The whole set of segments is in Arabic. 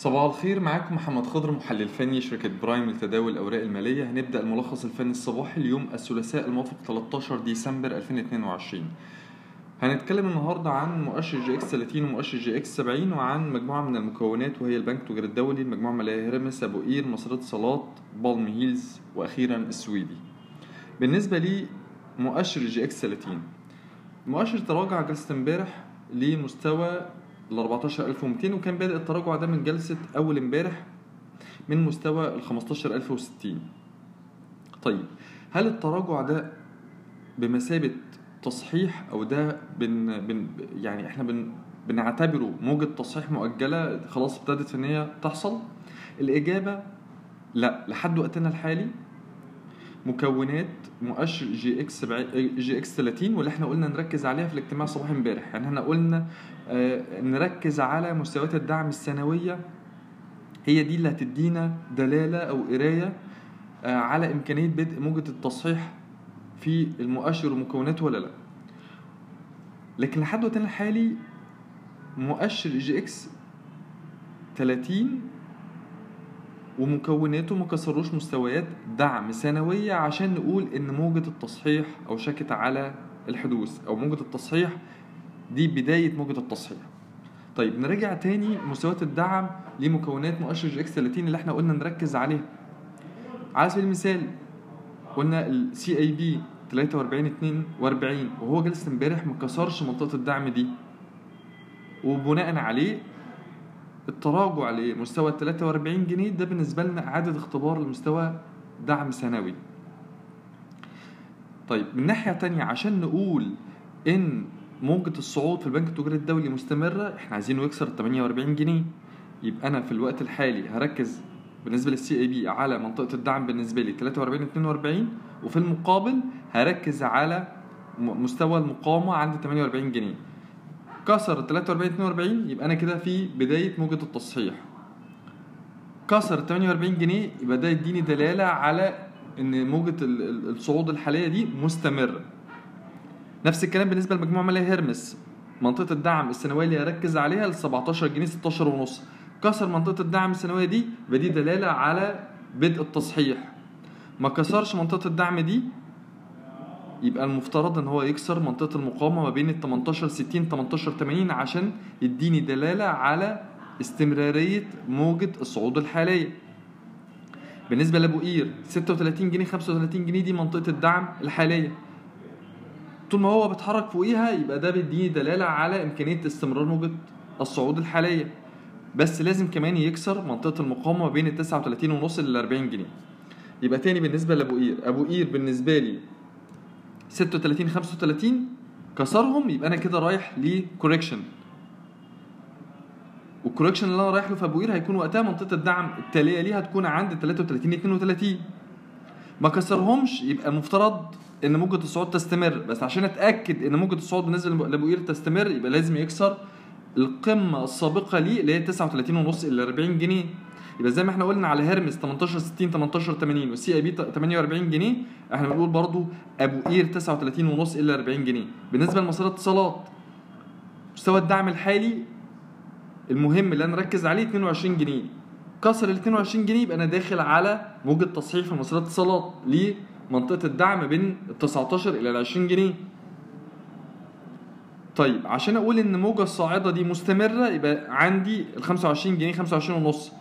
صباح الخير معاكم محمد خضر محلل فني شركة برايم لتداول الأوراق المالية. هنبدأ الملخص الفني الصباحي اليوم الثلاثاء الموافق 13 ديسمبر 2022 هنتكلم النهاردة عن مؤشر EGX 30 ومؤشر EGX 70 وعن مجموعة من المكونات وهي البنك التجاري الدولي المجموعة المالية هيرمس أبو قير مصرية اتصالات بالم هيلز وأخيرا السويدي. بالنسبة لي مؤشر EGX 30 المؤشر تراجع جلسة امبارح لمستوى ال 14200 وكان بادئ التراجع ده من جلسة أول امبارح من مستوى ال 15060 طيب هل التراجع ده بمثابة تصحيح أو ده بن بن يعني إحنا بن بنعتبره موجة تصحيح مؤجلة خلاص ابتدت إن هي تحصل؟ الإجابة لا لحد وقتنا الحالي مكونات مؤشر EGX EGX 30 واللي إحنا قلنا نركز عليها في الاجتماع الصباحي امبارح. يعني إحنا قلنا آه نركز على مستويات الدعم السنوية. هي دي اللي هتدينا دلالة أو قراية آه على إمكانية بدء موجة التصحيح في المؤشر ومكوناته ولا لأ. لكن لحد وقتنا الحالي مؤشر EGX 30 ومكوناته ما كسروش مستويات دعم سنوية عشان نقول إن موجة التصحيح أوشكت على الحدوث أو موجة التصحيح دي بداية موجة التصحيح. طيب نرجع تاني مستويات الدعم لمكونات مؤشر EGX 30 اللي إحنا قلنا نركز عليها. على سبيل المثال قلنا ال CIB 43 42 وهو جلسة امبارح ما كسرش منطقة الدعم دي. وبناء عليه التراجع لمستوى 43 جنيه ده بالنسبة لنا إعادة اختبار لمستوى دعم سنوي. طيب من ناحية تانية عشان نقول إن موجة الصعود في البنك التجاري الدولي مستمرة إحنا عايزينه يكسر 48 جنيه. يبقى أنا في الوقت الحالي هركز بالنسبة للسي اي بي على منطقة الدعم بالنسبة لي 43 42 وفي المقابل هركز على مستوى المقاومة عند 48 جنيه. كسر 43 42 يبقى أنا كده في بداية موجة التصحيح. كسر 48 جنيه يبقى ده يديني دلالة على إن موجة الصعود الحالية دي مستمرة. نفس الكلام بالنسبة لمجموعة ماليه هيرمس منطقة الدعم السنوية اللي هركز عليها ل 17 جنيه 16 ونص. كسر منطقة الدعم السنوية دي يبقى دي دلالة على بدء التصحيح. ما كسرش منطقة الدعم دي يبقى المفترض إن هو يكسر منطقة المقاومة ما بين ال 18 60 18 80 عشان يديني دلالة على استمرارية موجة الصعود الحالية. بالنسبة لأبو قير 36 جنيه 35 جنيه دي منطقة الدعم الحالية. طول ما هو بيتحرك فوقيها يبقى ده بيديني دلالة على إمكانية استمرار موجة الصعود الحالية. بس لازم كمان يكسر منطقة المقاومة بين ال 39 ونص لل 40 جنيه. يبقى تاني بالنسبة لأبو قير. أبو قير بالنسبة لي 36 35 كسرهم يبقى أنا كده رايح ل correction وال correction اللي أنا رايح له في أبو قير هيكون وقتها منطقة الدعم التالية ليها هتكون عند 33 32 ما كسرهمش يبقى المفترض إن موجة الصعود تستمر. بس عشان أتأكد إن موجة الصعود بالنسبة لأبو قير تستمر يبقى لازم يكسر القمة السابقة ليه؟ اللي هي 39 ونص إلى 40 جنيه. يبقى زي ما إحنا قلنا على هيرمس 18 60 18 80 والسي اي بي 48 جنيه إحنا بنقول برضو أبو قير 39 ونص إلى 40 جنيه. بالنسبة لمصرية اتصالات مستوى الدعم الحالي المهم اللي أنا أركز عليه 22 جنيه. كسر ال 22 جنيه يبقى أنا داخل على موجة تصحيح في مصرية اتصالات لمنطقة الدعم بين ال 19 إلى ال 20 جنيه. طيب عشان أقول إن الموجة الصاعدة دي مستمرة يبقى عندي ال 25 جنيه 25 ونص.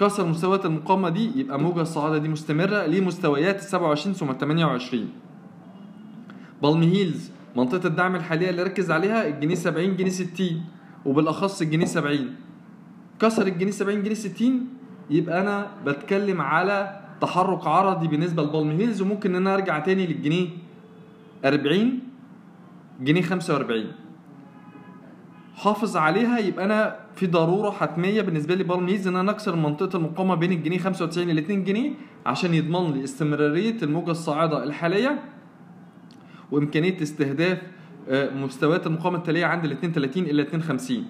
كسر مستويات المقاومة دي يبقى موجة الصعود دي مستمرة لمستويات ال 27 ثم 28 بالم هيلز منطقة الدعم الحالية اللي ركز عليها الجنيه 70 جنيه 60 وبالأخص الجنيه 70 كسر الجنيه 70 جنيه 60 يبقى أنا بتكلم على تحرك عرضي بالنسبة لبالم هيلز وممكن إن أنا أرجع تاني للجنيه 40 جنيه 45 حافظ عليها يبقى أنا في ضرورة حتمية بالنسبة لي بالميز ان أنا اكسر منطقة المقاومة بين الجنيه 95 ل 2 جنيه عشان يضمن لي استمراريه الموجة الصاعدة الحالية وإمكانية استهداف مستويات المقاومة التالية عند ال 32 إلى 52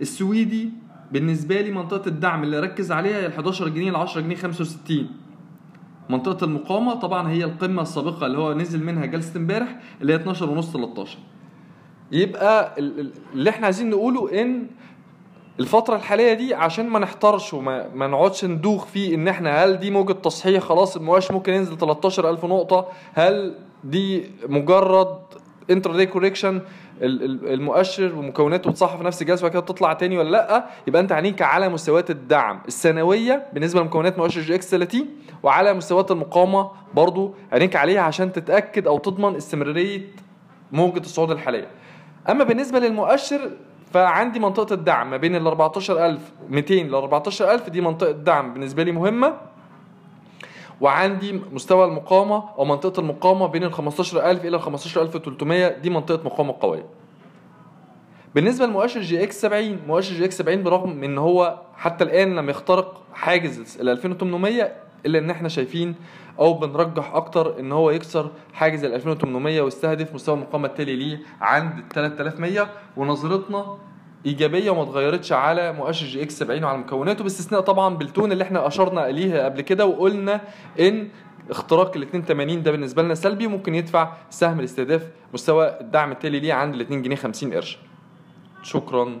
السويدي بالنسبة لي منطقة الدعم اللي اركز عليها هي ال 11 جنيه ل 10 جنيه 65 منطقة المقاومة طبعا هي القمة السابقة اللي هو نزل منها جلسة امبارح اللي هي 12 ونص 13 يبقى ال- ال- اللي إحنا عايزين نقوله إن الفترة الحالية دي عشان ما نحتارش وما ما نقعدش ندوخ فيه إن إحنا هل دي موجة تصحيح خلاص المؤشر ممكن ينزل 13000 نقطة؟ هل دي مجرد intraday correction المؤشر ومكوناته بتصحح في نفس الجلسه وبعد كده تطلع تاني ولا لأ؟ يبقى أنت عينيك على مستويات الدعم. السنوية بالنسبة لمكونات مؤشر EGX 30 وعلى مستويات المقاومة برضو عينيك عليها عشان تتأكد أو تضمن استمرارية موجة الصعود الحالية. أما بالنسبة للمؤشر فعندي منطقة الدعم ما بين ال 14200 ل 14000 دي منطقة دعم بالنسبة لي مهمة. وعندي مستوى المقاومة أو منطقة المقاومة بين ال 15000 إلى ال 15300 دي منطقة مقاومة قوية. بالنسبة لمؤشر EGX 70 مؤشر EGX 70 برغم إن هو حتى الآن لم يخترق حاجز ال 2800 إلا إن إحنا شايفين أو بنرجح أكتر إن هو يكسر حاجز ال 2800 ويستهدف مستوى المقاومة التالي ليه عند ال 3100 ونظرتنا إيجابية وما اتغيرتش على مؤشر EGX 70 وعلى مكوناته باستثناء طبعا بالتون اللي إحنا أشرنا اليه قبل كده وقلنا إن اختراق ال 82 ده بالنسبة لنا سلبي ممكن يدفع السهم لاستهداف مستوى الدعم التالي ليه عند ال 2 جنيه 50 قرش. شكرا.